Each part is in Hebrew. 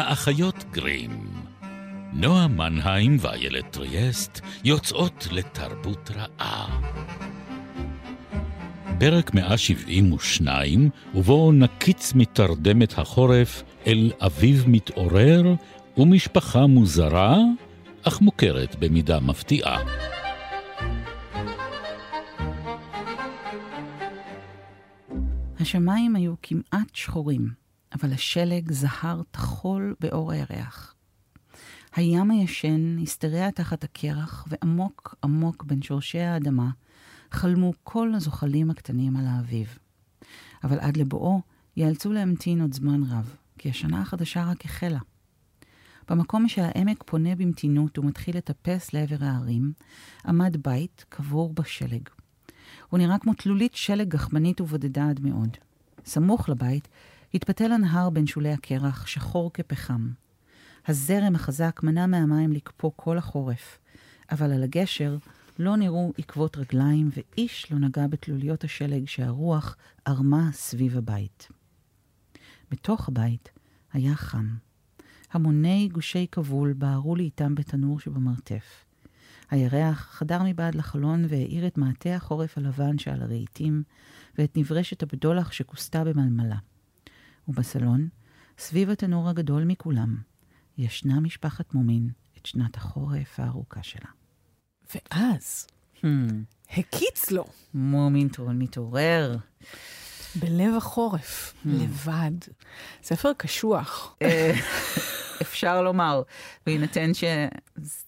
האחיות גרים. נועה מנהיים ואיילת טריאסט יוצאות לתרבות רעה. פרק 172, ובו נקיץ מתרדמת החורף אל אביב מתעורר ומשפחה מוזרה, אך מוכרת במידה מפתיעה. השמיים היו כמעט שחורים, אבל השלג זהר טחול באור הירח. הים הישן השתרע תחת הקרח, ועמוק עמוק בין שורשי האדמה חלמו כל הזוחלים הקטנים על האביב. אבל עד לבואו ייאלצו להמתין עוד זמן רב, כי השנה החדשה רק החלה. במקום שהעמק פונה במתינות ומתחיל לטפס לעבר ההרים, עמד בית קבור בשלג. הוא נראה כמו תלולית שלג גחמנית ובודדה עד מאוד. סמוך לבית התפתל הנהר בין שולי הקרח, שחור כפחם. הזרם החזק מנע מהמים לקפוא כל החורף, אבל על הגשר לא נראו עקבות רגליים, ואיש לא נגע בתלוליות השלג שהרוח ערמה סביב הבית. בתוך הבית היה חם. המוני גושי כבול בערו לאיתם בתנור שבמרתף. הירח חדר מבעד לחלון והאיר את מעטה החורף הלבן שעל הרהיטים, ואת נברשת הבדולח שכוסתה במלמלה. ובסלון, סביב התנור הגדול מכולם, ישנה משפחת מומין את שנת החורף הארוכה שלה. ואז Hmm. הקיץ לו מומין טרול מתעורר. בלב החורף, Hmm. לבד. ספר קשוח. אה, אפשר לומר, בהינתן שזה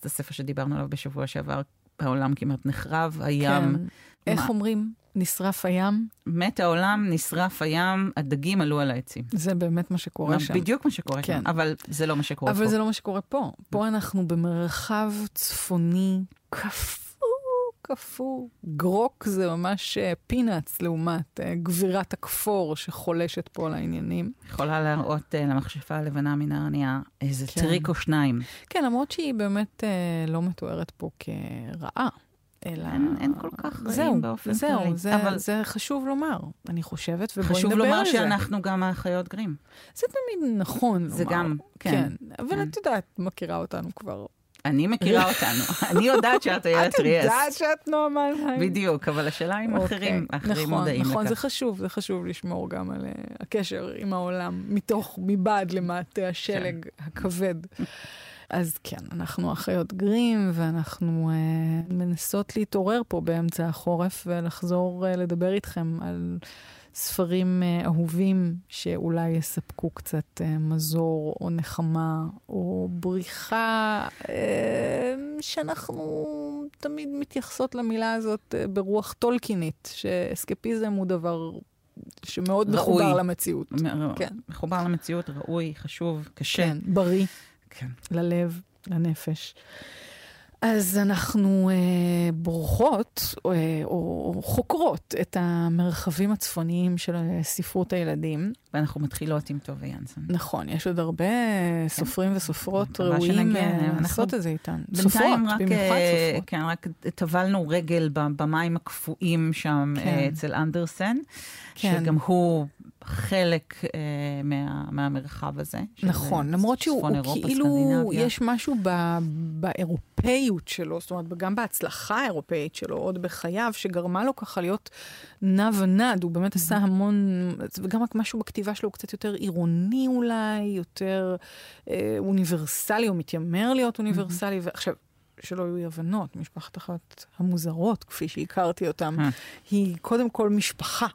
הספר שדיברנו עליו בשבוע שעבר, העולם כמעט נחרב, הים, כן. איך מה? אומרים? נשרף הים? מת העולם, נשרף הים, הדגים עלו על העצים. זה באמת מה שקורה שם. בדיוק מה שקורה כן. שם, אבל זה לא מה שקורה פה. אבל זה לא מה שקורה פה. פה אנחנו במרחב צפוני קפוא, קפוא. גרוק זה ממש פינאץ לעומת אה, גבירת הכפור שחולשת פה על העניינים. יכולה להראות אה, למכשפה הלבנה מנרניה איזה כן. טריק או שניים. כן, למרות שהיא באמת אה, לא מתוארת פה כרעה. אלא... אין- אין כל כך רעים זהו, באופן זהו, כללי. זה, אבל- זה חשוב לומר, אני חושבת, ובואי חשוב נדבר לומר על זה. שאנחנו גם האחיות גרים. זה תמיד נכון זה לומר. גם, כן. כן. אבל כן. את יודעת, מכירה אותנו כבר. אני מכירה אותנו, אני יודעת שאת איילת את יודעת. שאת נועה מנהיים. בדיוק, אבל השאלה אם אוקיי, אחרים, אחרים נכון, מודעים נכון, זה לכך. חשוב, זה חשוב לשמור גם על אה, הקשר עם העולם, מתוך, מבעד למעטה השלג כן. הכבד. אז כן, אנחנו אחיות גרים, ואנחנו אה, מנסות להתעורר פה באמצע החורף ולחזור אה, לדבר איתכם על ספרים אה, אהובים שאולי יספקו קצת אה, מזור או נחמה או בריחה, אה, שאנחנו תמיד מתייחסות למילה הזאת אה, ברוח טולקינית, שאסקפיזם הוא דבר שמאוד ראוי. מחובר למציאות. מ- כן. מחובר למציאות, ראוי, חשוב, קשה. כן, בריא. כן. ללב, לנפש. אז אנחנו אה, בורחות אה, או, או חוקרות את המרחבים הצפוניים של ספרות הילדים. ואנחנו מתחילות עם טובה ינסון. נכון, יש עוד הרבה סופרים וסופרות ראויים אה, אנחנו לעשות את זה איתן. סופרות, רק, במיוחד אה, סופרות. כן, רק טבלנו רגל במים הקפואים שם כן. אה, אצל אנדרסן, כן. שגם הוא חלק אה, מה- מהמרחב הזה. נכון, אה, למרות שהוא אירופה, כאילו. יש משהו ב, באירופאיות שלו, זאת אומרת, גם בהצלחה האירופאית שלו, עוד בחייו, שגרמה לו ככה להיות נע ונד, הוא באמת עשה המון, וגם משהו בכתיבה שלו הוא קצת יותר עירוני אולי, יותר אה, אוניברסלי, הוא מתיימר להיות אוניברסלי, ועכשיו... שלא יהיו אי הבנות, משפחת אחת המוזרות, כפי שהכרתי אותם, אה. היא קודם כל משפחה,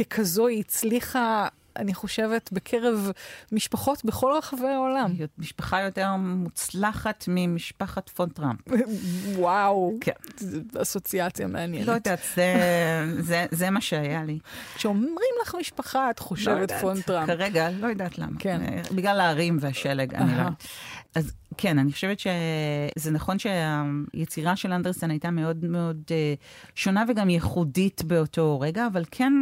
וככזו היא הצליחה, אני חושבת, בקרב משפחות בכל רחבי העולם. היא משפחה יותר מוצלחת ממשפחת פון טראמפ. וואו, כן. אסוציאציה מעניינת. לא יודעת, זה, זה, זה מה שהיה לי. כשאומרים לך משפחה, את לא חושבת יודעת, פון טראמפ. כרגע, לא יודעת למה. כן. בגלל ההרים והשלג, אני לא. אז כן, אני חושבת שזה נכון שהיצירה של אנדרסן הייתה מאוד מאוד אה, שונה וגם ייחודית באותו רגע, אבל כן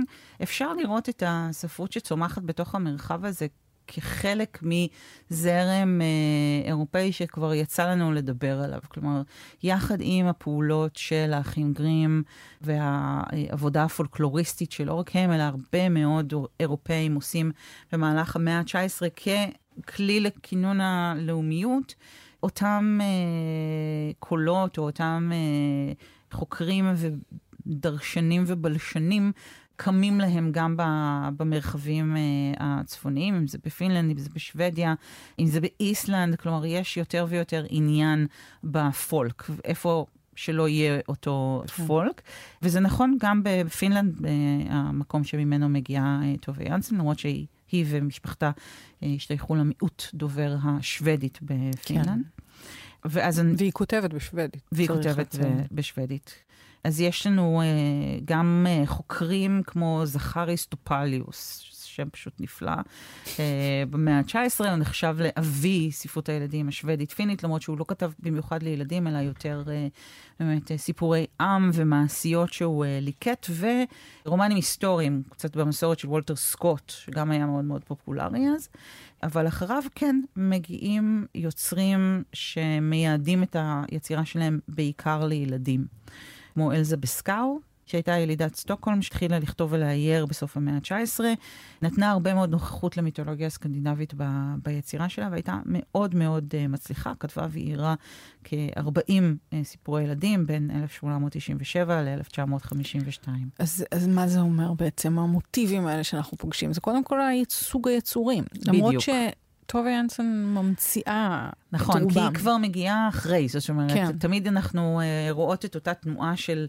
אפשר לראות את הספרות שצומחת בתוך המרחב הזה כחלק מזרם אה, אירופאי שכבר יצא לנו לדבר עליו. כלומר, יחד עם הפעולות של האחים גרים והעבודה הפולקלוריסטית שלא רק הם, אלא הרבה מאוד אירופאים עושים במהלך המאה ה-19 כלי לכינון הלאומיות, אותם אה, קולות או אותם אה, חוקרים ודרשנים ובלשנים קמים להם גם במרחבים אה, הצפוניים, אם זה בפינלנד, אם זה בשוודיה, אם זה באיסלנד, כלומר, יש יותר ויותר עניין בפולק, איפה שלא יהיה אותו כן. פולק. וזה נכון גם בפינלנד, המקום שממנו מגיעה אה, טובה יאנסן, למרות שהיא היא ומשפחתה אה, השתייכו למיעוט דובר השוודית בפינלנד. כן. ואז... והיא כותבת בשוודית. והיא כותבת. בשוודית. אז יש לנו אה, גם אה, חוקרים כמו זכריס טופליוס, שם פשוט נפלא. Uh, במאה ה-19 הוא נחשב לאבי ספרות הילדים השוודית-פינית, למרות שהוא לא כתב במיוחד לילדים, אלא יותר uh, באמת uh, סיפורי עם ומעשיות שהוא ליקט, ורומנים היסטוריים, קצת במסורת של וולטר סקוט, שגם היה מאוד מאוד פופולרי אז. אבל אחריו כן מגיעים יוצרים שמייעדים את היצירה שלהם בעיקר לילדים. כמו אלזה בסקאו, שהייתה ילידת סטוקהולם, שהתחילה לכתוב ולאייר בסוף המאה ה-19, נתנה הרבה מאוד נוכחות למיתולוגיה הסקנדינבית ב- ביצירה שלה, והייתה מאוד מאוד uh, מצליחה, כתבה ואיירה כ-40 uh, סיפורי ילדים בין 1897 ל-1952. אז, אז מה זה אומר בעצם, המוטיבים האלה שאנחנו פוגשים? זה קודם כל סוג היצורים. בדיוק. למרות ש... טובה ינסון ממציאה נכון, כי היא כבר מגיעה אחרי, זאת אומרת, כן. תמיד אנחנו uh, רואות את אותה תנועה של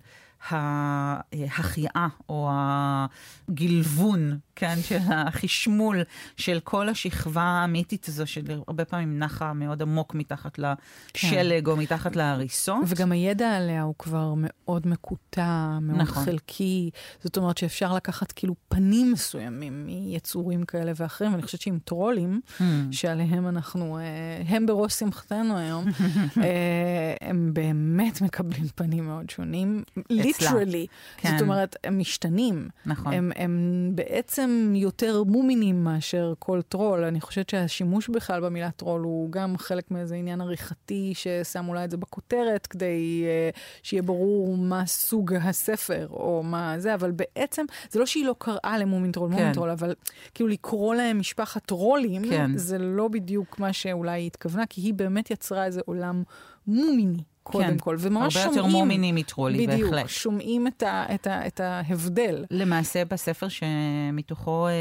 ההחייאה או הגלבון, כן, של החשמול של כל השכבה האמיתית הזו, שהרבה פעמים נחה מאוד עמוק מתחת לשלג כן. או מתחת להריסות. וגם הידע עליה הוא כבר מאוד מקוטע, מאוד נכון. חלקי. זאת אומרת שאפשר לקחת כאילו פנים מסוימים מיצורים כאלה ואחרים, ואני חושבת שעם טרולים, hmm. שעליהם אנחנו, אה, הם בראש שמחתנו היום, אה, הם באמת מקבלים פנים מאוד שונים. literally. כן. זאת אומרת, הם משתנים. נכון. הם, הם בעצם יותר מומינים מאשר כל טרול. אני חושבת שהשימוש בכלל במילה טרול הוא גם חלק מאיזה עניין עריכתי ששמו לה את זה בכותרת, כדי אה, שיהיה ברור מה סוג הספר או מה זה, אבל בעצם, זה לא שהיא לא קראה למומין טרול, כן. מומין טרול, אבל כאילו לקרוא להם משפחת טרולים, כן. זה לא בדיוק מה שאולי היא התכוונה, כי היא באמת יצרה איזה עולם מומיני. קודם כן, כל, וממש שומעים... הרבה יותר מומיני מטרולי, בדיוק, בהחלט. בדיוק, שומעים את, ה, את, ה, את ההבדל. למעשה, בספר שמתוכו אה,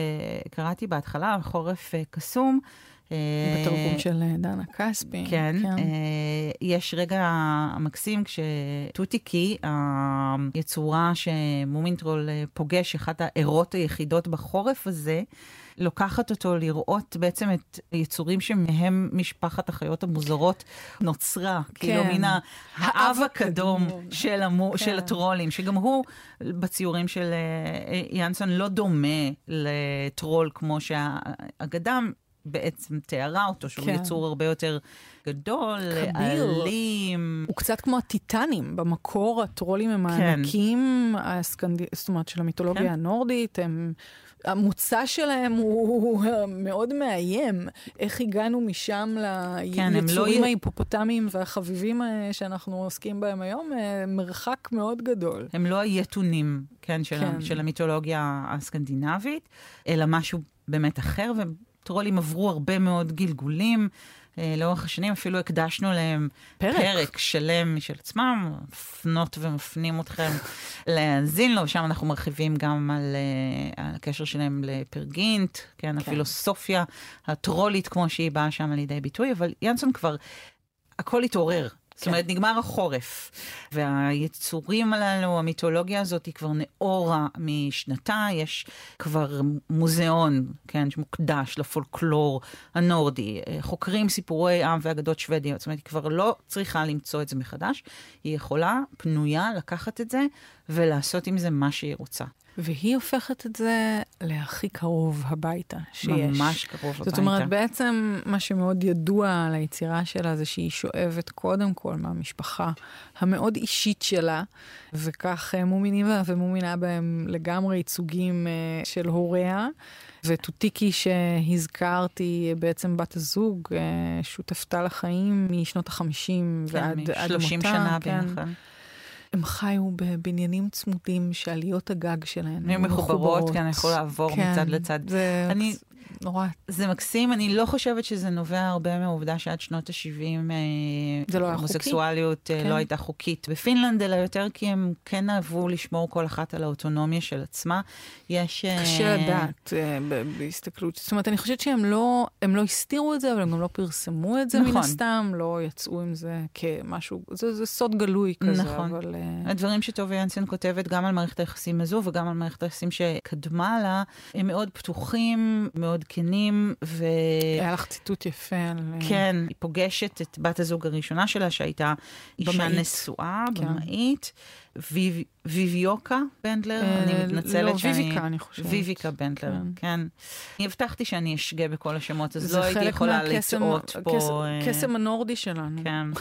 קראתי בהתחלה, חורף אה, קסום, אה, בתרגום של דנה כספי. כן, כן. יש רגע מקסים כשטוטיקי, היצורה שמומינטרול פוגש, אחת הערות היחידות בחורף הזה, לוקחת אותו לראות בעצם את היצורים שמהם משפחת החיות המוזרות נוצרה. כן. כאילו מן האב הקדום של, המו, כן. של הטרולים, שגם הוא בציורים של אה, ינסון לא דומה לטרול כמו שהאגדה בעצם תיארה אותו, שהוא כן. יצור הרבה יותר גדול, כביר. אלים. הוא קצת כמו הטיטנים, במקור הטרולים הם כן. הענקים, הסקנד... זאת אומרת, של המיתולוגיה כן. הנורדית, הם המוצא שלהם הוא מאוד מאיים. איך הגענו משם כן, ליצורים לא... ההיפופוטמיים והחביבים אה, שאנחנו עוסקים בהם היום, אה, מרחק מאוד גדול. הם לא היתונים, כן, של, כן. של המיתולוגיה הסקנדינבית, אלא משהו באמת אחר, וטרולים עברו הרבה מאוד גלגולים. אה, לאורך השנים אפילו הקדשנו להם פרק, פרק שלם משל עצמם, מפנות ומפנים אתכם להאזין לו, שם אנחנו מרחיבים גם על uh, הקשר שלהם לפרגינט, כן, כן, הפילוסופיה הטרולית כמו שהיא באה שם על ידי ביטוי, אבל ינסון כבר, הכל התעורר. זאת כן. אומרת, נגמר החורף, והיצורים הללו, המיתולוגיה הזאת היא כבר נאורה משנתה, יש כבר מוזיאון, כן, שמוקדש לפולקלור הנורדי, חוקרים סיפורי עם ואגדות שוודיות, זאת אומרת, היא כבר לא צריכה למצוא את זה מחדש, היא יכולה, פנויה, לקחת את זה ולעשות עם זה מה שהיא רוצה. והיא הופכת את זה להכי קרוב הביתה שיש. ממש קרוב הביתה. זאת אומרת, בעצם מה שמאוד ידוע על היצירה שלה זה שהיא שואבת קודם כל מהמשפחה המאוד אישית שלה, וכך אה, מומינים בה ומומינה בהם לגמרי ייצוגים אה, של הוריה. וטוטיקי שהזכרתי, בעצם בת הזוג, אה, שותפתה לחיים משנות החמישים כן, ועד מותה. 30 שנה כן. ביחד. הם חיו בבניינים צמודים שעליות הגג שלהן היו מחוברות, כן, יכלו לעבור כן, מצד לצד. זה, אני... נורא... זה מקסים, אני לא חושבת שזה נובע הרבה מהעובדה שעד שנות ה-70 זה לא היה הומוסקסואליות חוקי. לא כן. הייתה חוקית בפינלנד, אלא יותר כי הם כן אהבו לשמור כל אחת על האוטונומיה של עצמה. יש... אה, קשה לדעת אה, ב- בהסתכלות. זאת אומרת, אני חושבת שהם לא, הם לא הסתירו את זה, אבל הם גם לא פרסמו את זה מן נכון. הסתם, לא יצאו עם זה כמשהו, זה, זה סוד גלוי כזה, נכון. אבל... אה, הדברים שטובי ינסן כותבת גם על מערכת היחסים הזו וגם על מערכת היחסים שקדמה לה, הם מאוד פתוחים, מאוד כנים, ו... היה לך ציטוט יפה על... אה, כן, היא פוגשת את בת הזוג הראשונה שלה, שהייתה אישה. נשואה, כן. במאית. ויב- ויביוקה בנדלר, אה, אני מתנצלת לא, שאני... ויביקה, אני חושבת. ויביקה בנדלר, כן. כן. אני הבטחתי שאני אשגה בכל השמות, אז זה לא הייתי חלק יכולה מהקסם- לטעות פה. הקסם- אה, הקסם הנורדי שלנו. כן.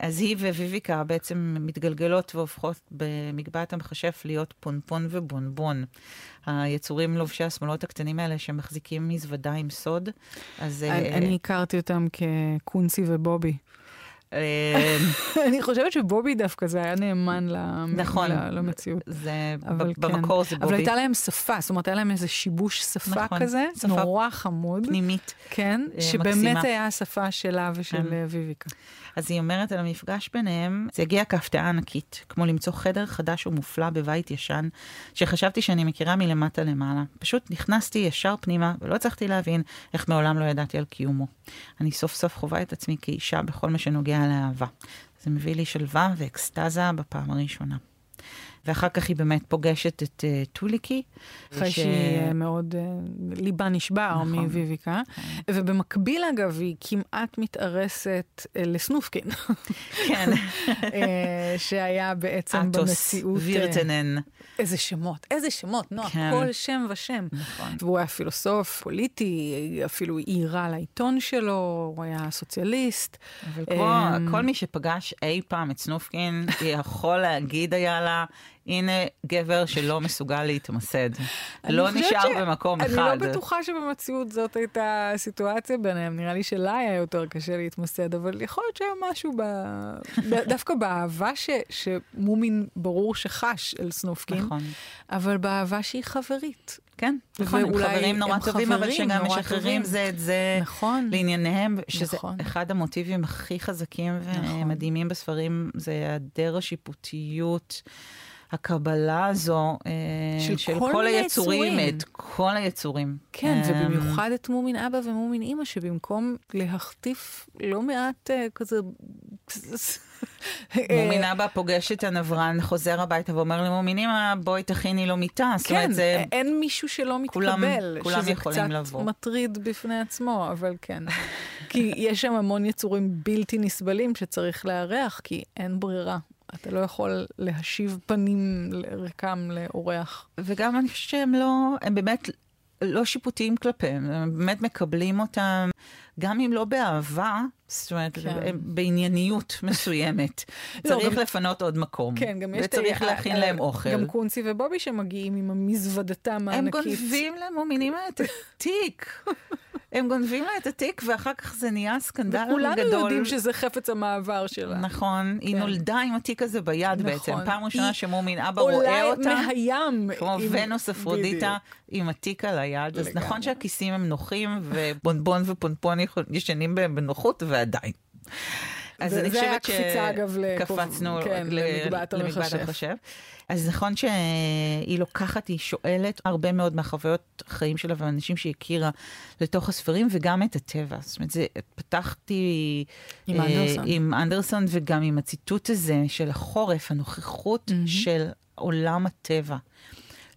אז היא וויביקה בעצם מתגלגלות והופכות במגבעת המכשף להיות פונפון ובונבון. היצורים לובשי השמאלות הקטנים האלה שמחזיקים מזוודה עם סוד. אז... אני אה, אני הכרתי אותם כקונסי ובובי. אה, אני חושבת שבובי דווקא זה היה נאמן נכון. למציאות. זה, אבל ב- במקור זה אבל בובי. הייתה להם שפה, זאת אומרת, היה להם איזה שיבוש שפה נכון, כזה, שפה נורא חמוד. פנימית. כן, אה, שבאמת מקסימה. היה השפה שלה ושל כן. אה, ויביקה. אז היא אומרת על המפגש ביניהם, זה הגיע כהפתעה ענקית, כמו למצוא חדר חדש ומופלא בבית ישן, שחשבתי שאני מכירה מלמטה למעלה. פשוט נכנסתי ישר פנימה, ולא הצלחתי להבין איך מעולם לא ידעתי על קיומו. אני סוף סוף חווה את עצמי כאישה בכל מה שנוגע לאהבה. זה מביא לי שלווה ואקסטזה בפעם הראשונה. ואחר כך היא באמת פוגשת את uh, טוליקי. אחרי ש- שהיא אה, מאוד, אה, ליבה נשבר נכון. מוויביקה. ובמקביל, אגב, היא כמעט מתארסת אה, לסנופקין, כן, אה, שהיה בעצם אטוס במציאות... אה, וירטנן. איזה שמות, איזה שמות, נועה, כן. כל שם ושם. נכון. והוא היה פילוסוף פוליטי, אפילו העירה לעיתון שלו, הוא היה סוציאליסט. אבל כמו אמ, כל מי שפגש אי פעם את סנופקין, יכול להגיד היה לה, הנה גבר שלא מסוגל להתמסד. אני לא נשאר ש- במקום אני אחד. לא בטוחה שבמציאות זאת הייתה הסיטואציה ביניהם, נראה לי שלה היה יותר קשה להתמסד, אבל יכול להיות שהיה משהו ב... דווקא באהבה ש... שמומין ברור שחש אל סנופקין, נכון. אבל באהבה שהיא חברית. כן, נכון, הם חברים נורא הם טובים, אבל חברים שגם נורא משחררים. זה את זה נכון. לענייניהם, שזה נכון. אחד המוטיבים הכי חזקים נכון. ומדהימים בספרים, זה היעדר השיפוטיות. הקבלה הזו אה, של של כל כל היצורים, יצורים. את כל היצורים. כן, אה, ובמיוחד את מומין אבא ומומין אימא, שבמקום להחטיף לא מעט אה, כזה... מומין אבא פוגש את הנברן, חוזר הביתה ואומר למומין אמא, בואי תכיני לו מיטה. זאת כן, אומרת, זה... אין מישהו שלא מתקבל, כולם שזה קצת לבוא. מטריד בפני עצמו, אבל כן. כי יש שם המון יצורים בלתי נסבלים שצריך לארח, כי אין ברירה. אתה לא יכול להשיב פנים ריקם לאורח. וגם אני חושבת שהם לא, הם באמת לא שיפוטיים כלפיהם, הם באמת מקבלים אותם, גם אם לא באהבה, זאת אומרת, כן. הם בענייניות מסוימת. לא, צריך גם- לפנות עוד מקום. כן, גם יש... וצריך להכין להם אוכל. גם קונסי ובובי שמגיעים עם המזוודתם הם הענקית. גונבים למומינים את התיק. הם גונבים לה את התיק, ואחר כך זה נהיה סקנדל וכולנו גדול. יודעים שזה חפץ המעבר שלה. נכון, היא כן. נולדה עם התיק הזה ביד נכון. בעצם. פעם ראשונה היא שמומין אבא רואה עולה אותה. מהים. כמו עם- ונוס אפרודיטה עם התיק על היד. אז. נכון שהכיסים הם נוחים, ובונבון ופונפון ישנים בהם בנוחות, ועדיין. אז זה- אני זה חושבת שקפצנו כן, למגבעת. המכשף. אז נכון שהיא לוקחת, היא שואלת הרבה מאוד מהחוויות החיים שלה והאנשים שהיא הכירה לתוך הספרים, וגם את הטבע. זאת אומרת, זה, פתחתי עם אה, אנדרסון. עם אנדרסון, וגם עם הציטוט הזה של החורף, הנוכחות מהמם. של עולם הטבע.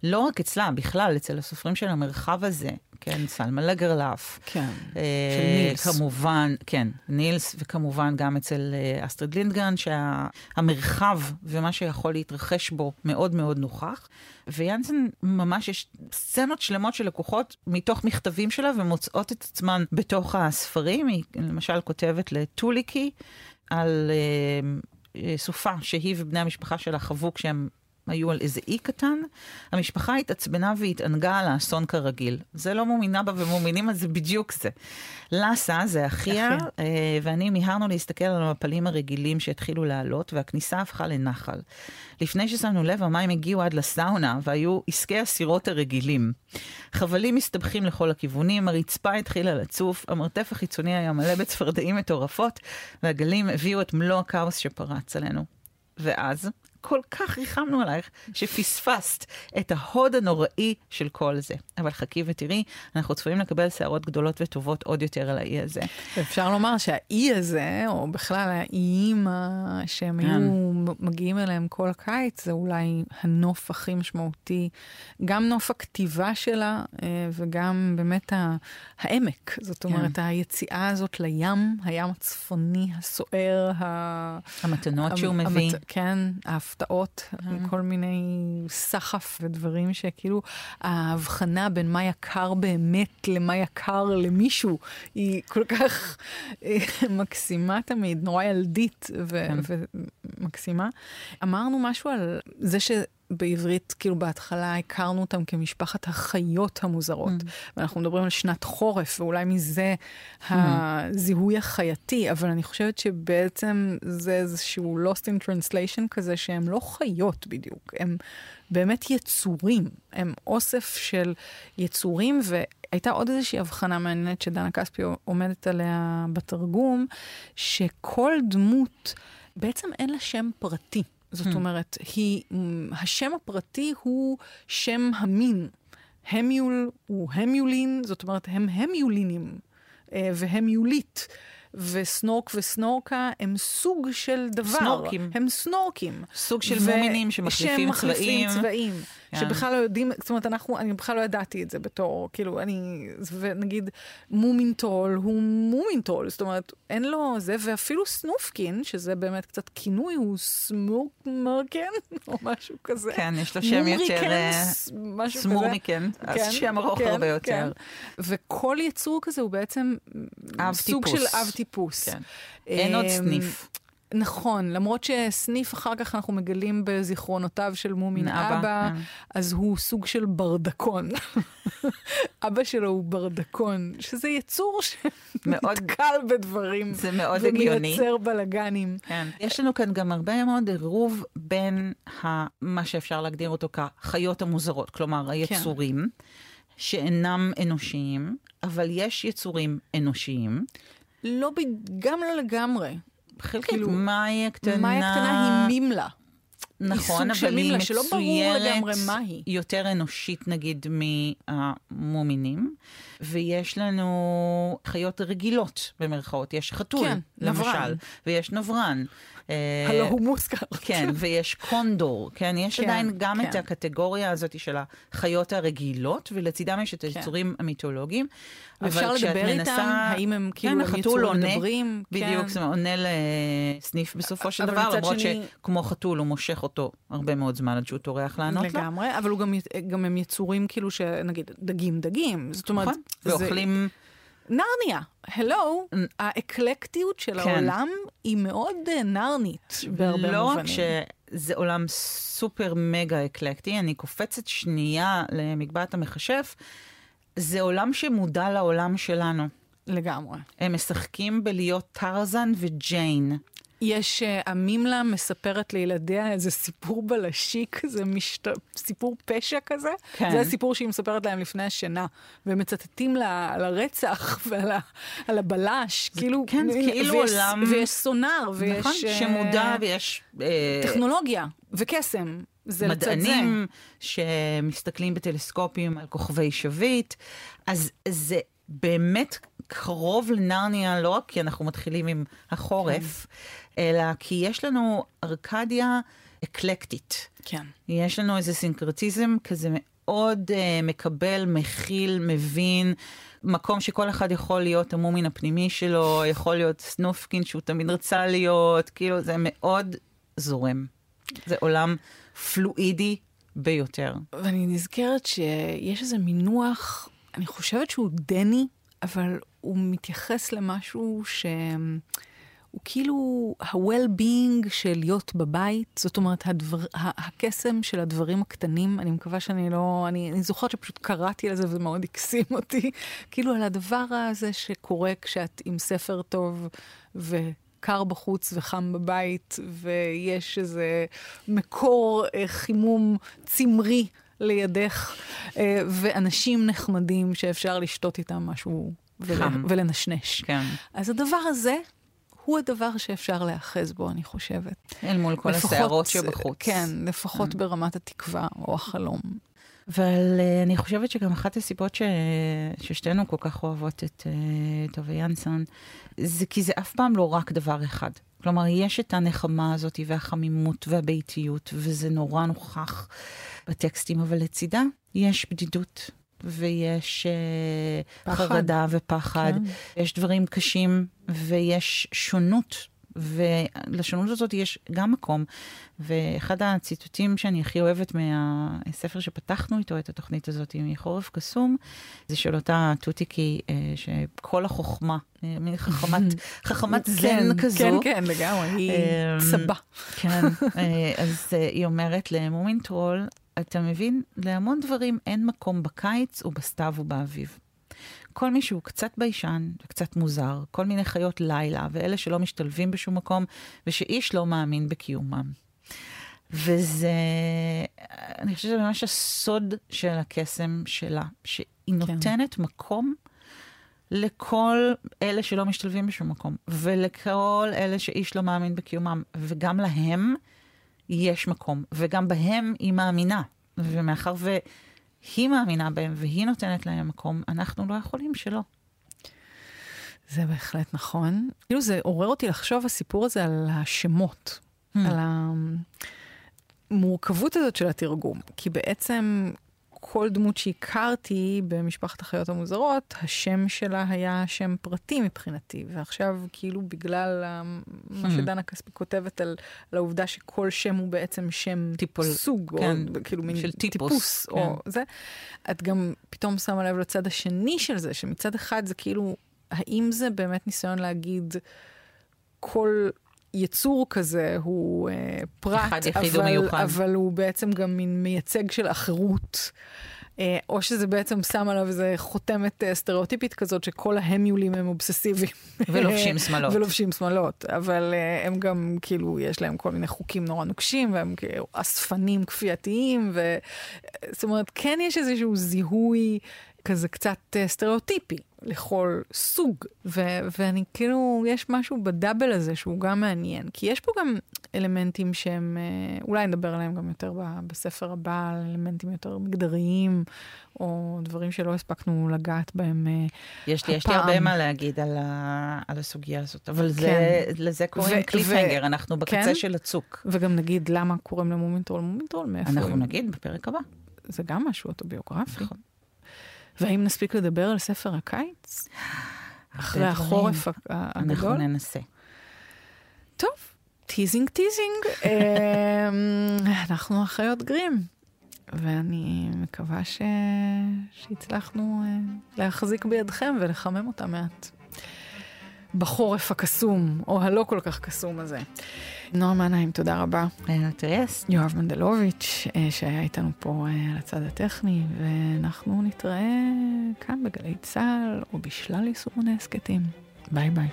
לא רק אצלה, בכלל, אצל הסופרים של המרחב הזה, כן, סלמה לגרלף. כן. אה, של נילס. כמובן, כן, נילס, וכמובן גם אצל אה, אסטרד לינדגרן, שהמרחב ומה שיכול להתרחש בו מאוד מאוד נוכח. ויאנסן ממש יש סצנות שלמות של לקוחות מתוך מכתבים שלה ומוצאות את עצמן בתוך הספרים. היא למשל כותבת לטוליקי על אה, אה, סופה שהיא ובני המשפחה שלה חוו כשהם היו על איזה אי קטן, המשפחה התעצבנה והתענגה על האסון כרגיל. זה לא מומינה בה ומומינים, אז זה בדיוק זה. לאסה, זה אחיה, אה, ואני מיהרנו להסתכל על המפלים הרגילים שהתחילו לעלות, והכניסה הפכה לנחל. לפני ששמנו לב, המים הגיעו עד לסאונה, והיו עסקי הסירות הרגילים. חבלים מסתבכים לכל הכיוונים, הרצפה התחילה לצוף, המרתף החיצוני היה מלא בצפרדעים מטורפות, והגלים הביאו את מלוא הכאוס שפרץ עלינו. ואז, כל כך ריחמנו עלייך, שפספסת את ההוד הנוראי של כל זה. אבל חכי ותראי, אנחנו צפויים לקבל שערות גדולות וטובות עוד יותר על האי הזה. אפשר לומר שהאי הזה, או בכלל האיים שהם כן. היו מגיעים אליהם כל הקיץ, זה אולי הנוף הכי משמעותי, גם נוף הכתיבה שלה, אה, וגם באמת העמק. זאת כן. אומרת, היציאה הזאת לים, הים הצפוני, הסוער, המתנות שהוא מביא. כן, ההפתעות, mm-hmm. כל מיני סחף ודברים שכאילו ההבחנה בין מה יקר באמת למה יקר למישהו היא כל כך אה, מקסימה תמיד, נורא ילדית ו- כן. ומקסימה. אמרנו משהו על זה ש... בעברית, כאילו בהתחלה הכרנו אותם כמשפחת החיות המוזרות. Mm. ואנחנו מדברים על שנת חורף, ואולי מזה mm. הזיהוי החייתי, אבל אני חושבת שבעצם זה איזשהו lost in translation כזה, שהם לא חיות בדיוק, הם באמת יצורים, הם אוסף של יצורים, והייתה עוד איזושהי הבחנה מעניינת שדנה כספי עומדת עליה בתרגום, שכל דמות, בעצם אין לה שם פרטי. זאת hmm. אומרת, היא, השם הפרטי הוא שם המין. המיול הוא המיולין, זאת אומרת, הם המיולינים אה, והמיולית. וסנורק וסנורקה הם סוג של דבר. סנורקים. הם סנורקים. סוג של ו- מומינים שמחליפים צבעים. שמחליפים צבעים. כן. שבכלל לא יודעים, זאת אומרת, אנחנו, אני בכלל לא ידעתי את זה בתור, כאילו, אני, ונגיד, מומינטול הוא מומינטול, זאת אומרת, אין לו זה, ואפילו סנופקין, שזה באמת קצת כינוי, הוא סמורקמרקן, או משהו כזה. כן, יש לו שם יותר... אה, משהו כזה. סמורמיקן, אז כן, שם ארוך כן, הרבה יותר. כן. וכל יצור כזה הוא בעצם סוג טיפוס. של אב טיפוס. כן. אין עוד אמ, סניף. נכון, למרות שסניף אחר כך אנחנו מגלים בזיכרונותיו של מומין אבא, אבא כן. אז הוא סוג של ברדקון. אבא שלו הוא ברדקון, שזה יצור שמאוד קל בדברים. זה מאוד הגיוני. ומייצר בלאגנים. כן. יש לנו כאן גם הרבה מאוד עירוב בין ה, מה שאפשר להגדיר אותו כחיות המוזרות, כלומר היצורים, כן. שאינם אנושיים, אבל יש יצורים אנושיים. לא, גם לא לגמרי. חלקית. כאילו, מאי הקטנה... מאי הקטנה היא מימלה. נכון, היא אבל היא מצוירת יותר אנושית נגיד מהמומינים, ויש לנו חיות רגילות במרכאות, יש חתול, כן, למשל, נברן. ויש נברן. אה, הלא הוא מוזכר. כן, ויש קונדור, כן? יש כן, עדיין גם כן. את הקטגוריה הזאת של החיות הרגילות, ולצידם יש את כן. היצורים כן. המיתולוגיים. אפשר לדבר מנסה... איתם, האם הם כאילו כן, יצורים עונה, מדברים? בדיוק, כן. זה עונה לסניף בסופו של דבר, למרות שני... שכמו חתול הוא מושך אותו הרבה מאוד זמן עד שהוא טורח לענות לגמרי, לו. לגמרי, אבל גם, גם הם יצורים כאילו שנגיד דגים דגים, זאת אומרת... נכון, ואוכלים... נרניה, הלו, האקלקטיות של כן. העולם היא מאוד אה, נרנית בהרבה לא מובנים. לא רק שזה עולם סופר מגה אקלקטי, אני קופצת שנייה למגבעת המכשף, זה עולם שמודע לעולם שלנו. לגמרי. הם משחקים בלהיות טרזן וג'יין. יש, uh, המימלה מספרת לילדיה איזה סיפור בלשי כזה, משת... סיפור פשע כזה. כן. זה הסיפור שהיא מספרת להם לפני השינה. והם מצטטים לה, על הרצח ועל ה, על הבלש, זה, כאילו... כן, זה כאילו ויש, עולם... ויש סונאר, ויש... נכון, uh, שמודע ויש... Uh, טכנולוגיה וקסם. זה מדענים שמסתכלים בטלסקופים על כוכבי שביט, אז זה באמת קרוב לנרניה, לא רק כי אנחנו מתחילים עם החורף, כן. אלא כי יש לנו ארקדיה אקלקטית. כן. יש לנו איזה סינקרטיזם כזה מאוד uh, מקבל, מכיל, מבין. מקום שכל אחד יכול להיות המומין הפנימי שלו, יכול להיות סנופקין שהוא תמיד רצה להיות, כאילו זה מאוד זורם. זה עולם פלואידי ביותר. ואני נזכרת שיש איזה מינוח, אני חושבת שהוא דני, אבל הוא מתייחס למשהו שהוא הוא כאילו ה-well-being של להיות בבית, זאת אומרת, הדבר, הקסם של הדברים הקטנים, אני מקווה שאני לא, אני, אני זוכרת שפשוט קראתי לזה וזה מאוד הקסים אותי, כאילו על הדבר הזה שקורה כשאת עם ספר טוב ו... קר בחוץ וחם בבית, ויש איזה מקור אה, חימום צמרי לידך, אה, ואנשים נחמדים שאפשר לשתות איתם משהו ול... ולנשנש. כן. אז הדבר הזה הוא הדבר שאפשר להאחז בו, אני חושבת. אל מול כל לפחות, הסערות שבחוץ. כן, לפחות mm. ברמת התקווה או החלום. אבל uh, אני חושבת שגם אחת הסיבות ש... ששתינו כל כך אוהבות את uh, טובי ינסון, זה כי זה אף פעם לא רק דבר אחד. כלומר, יש את הנחמה הזאת והחמימות והביתיות, וזה נורא נוכח בטקסטים, אבל לצידה יש בדידות, ויש uh, חרדה ופחד, כן. יש דברים קשים, ויש שונות ולשונות הזאת יש גם מקום. ואחד הציטוטים שאני הכי אוהבת מהספר שפתחנו איתו את התוכנית הזאת, מחורף קסום, זה של אותה טוטיקי, אה, שכל החוכמה, אה, מין חכמת, חכמת זן כן, כזו. כן, כן, לגמרי, היא צבה. כן, אז היא אומרת למומין טרול, אתה מבין, להמון דברים אין מקום בקיץ ובסתיו ובאביב. כל מי שהוא קצת ביישן וקצת מוזר, כל מיני חיות לילה, ואלה שלא משתלבים בשום מקום, ושאיש לא מאמין בקיומם. וזה, אני חושבת שזה ממש הסוד של הקסם שלה, שהיא כן. נותנת מקום לכל אלה שלא משתלבים בשום מקום, ולכל אלה שאיש לא מאמין בקיומם, וגם להם יש מקום, וגם בהם היא מאמינה. ומאחר ו... היא מאמינה בהם והיא נותנת להם מקום, אנחנו לא יכולים שלא. זה בהחלט נכון. כאילו זה עורר אותי לחשוב הסיפור הזה על השמות, hmm. על המורכבות הזאת של התרגום. כי בעצם כל דמות שהכרתי במשפחת החיות המוזרות, השם שלה היה שם פרטי מבחינתי, ועכשיו כאילו בגלל מה hmm. שדנה כספי כותבת על, על העובדה שכל שם הוא בעצם שם טיפול, סוג, כן, או כאילו מין של טיפוס, טיפוס כן. או זה, את גם פתאום שמה לב לצד השני של זה, שמצד אחד זה כאילו, האם זה באמת ניסיון להגיד כל יצור כזה הוא אה, פרט, אבל, אבל הוא בעצם גם מין מייצג של אחרות. אה, או שזה בעצם שם עליו איזה חותמת אה, סטריאוטיפית כזאת שכל ההמיולים הם אובססיביים. ולובשים שמלות. ולובשים שמלות, אבל אה, הם גם כאילו, יש להם כל מיני חוקים נורא נוקשים, והם כאילו אספנים כפייתיים, ו... זאת אומרת, כן יש איזשהו זיהוי כזה קצת סטריאוטיפי. לכל סוג, ו- ואני כאילו, יש משהו ב double הזה שהוא גם מעניין, כי יש פה גם אלמנטים שהם, אה, אולי נדבר עליהם גם יותר בספר הבא, על אלמנטים יותר מגדריים, או דברים שלא הספקנו לגעת בהם אה, יש לי, יש לי הרבה מה להגיד על, ה, על הסוגיה הזאת, אבל כן. זה, לזה קוראים cliffhanger, אנחנו בקצה כן? של הצוק. וגם נגיד למה קוראים למומינטרול מומינטרול, מאיפה... אנחנו נגיד בפרק הבא. זה גם משהו אוטוביוגרפי. נכון. והאם נספיק לדבר על ספר הקיץ? אחרי החורף הגדול? אנחנו ננסה. טוב, teasing teasing. אמ, אנחנו אחיות גרים, ואני מקווה ש... שהצלחנו אה, להחזיק בידכם ולחמם אותה מעט. בחורף הקסום, או הלא כל כך קסום הזה. נועה מנהיים, תודה רבה. טייס. יואב מנדלוביץ', אה, שהיה איתנו פה אה, על הצד הטכני, ואנחנו נתראה כאן בגלי צה"ל, או בשלל יישומוני הסכתים. ביי ביי.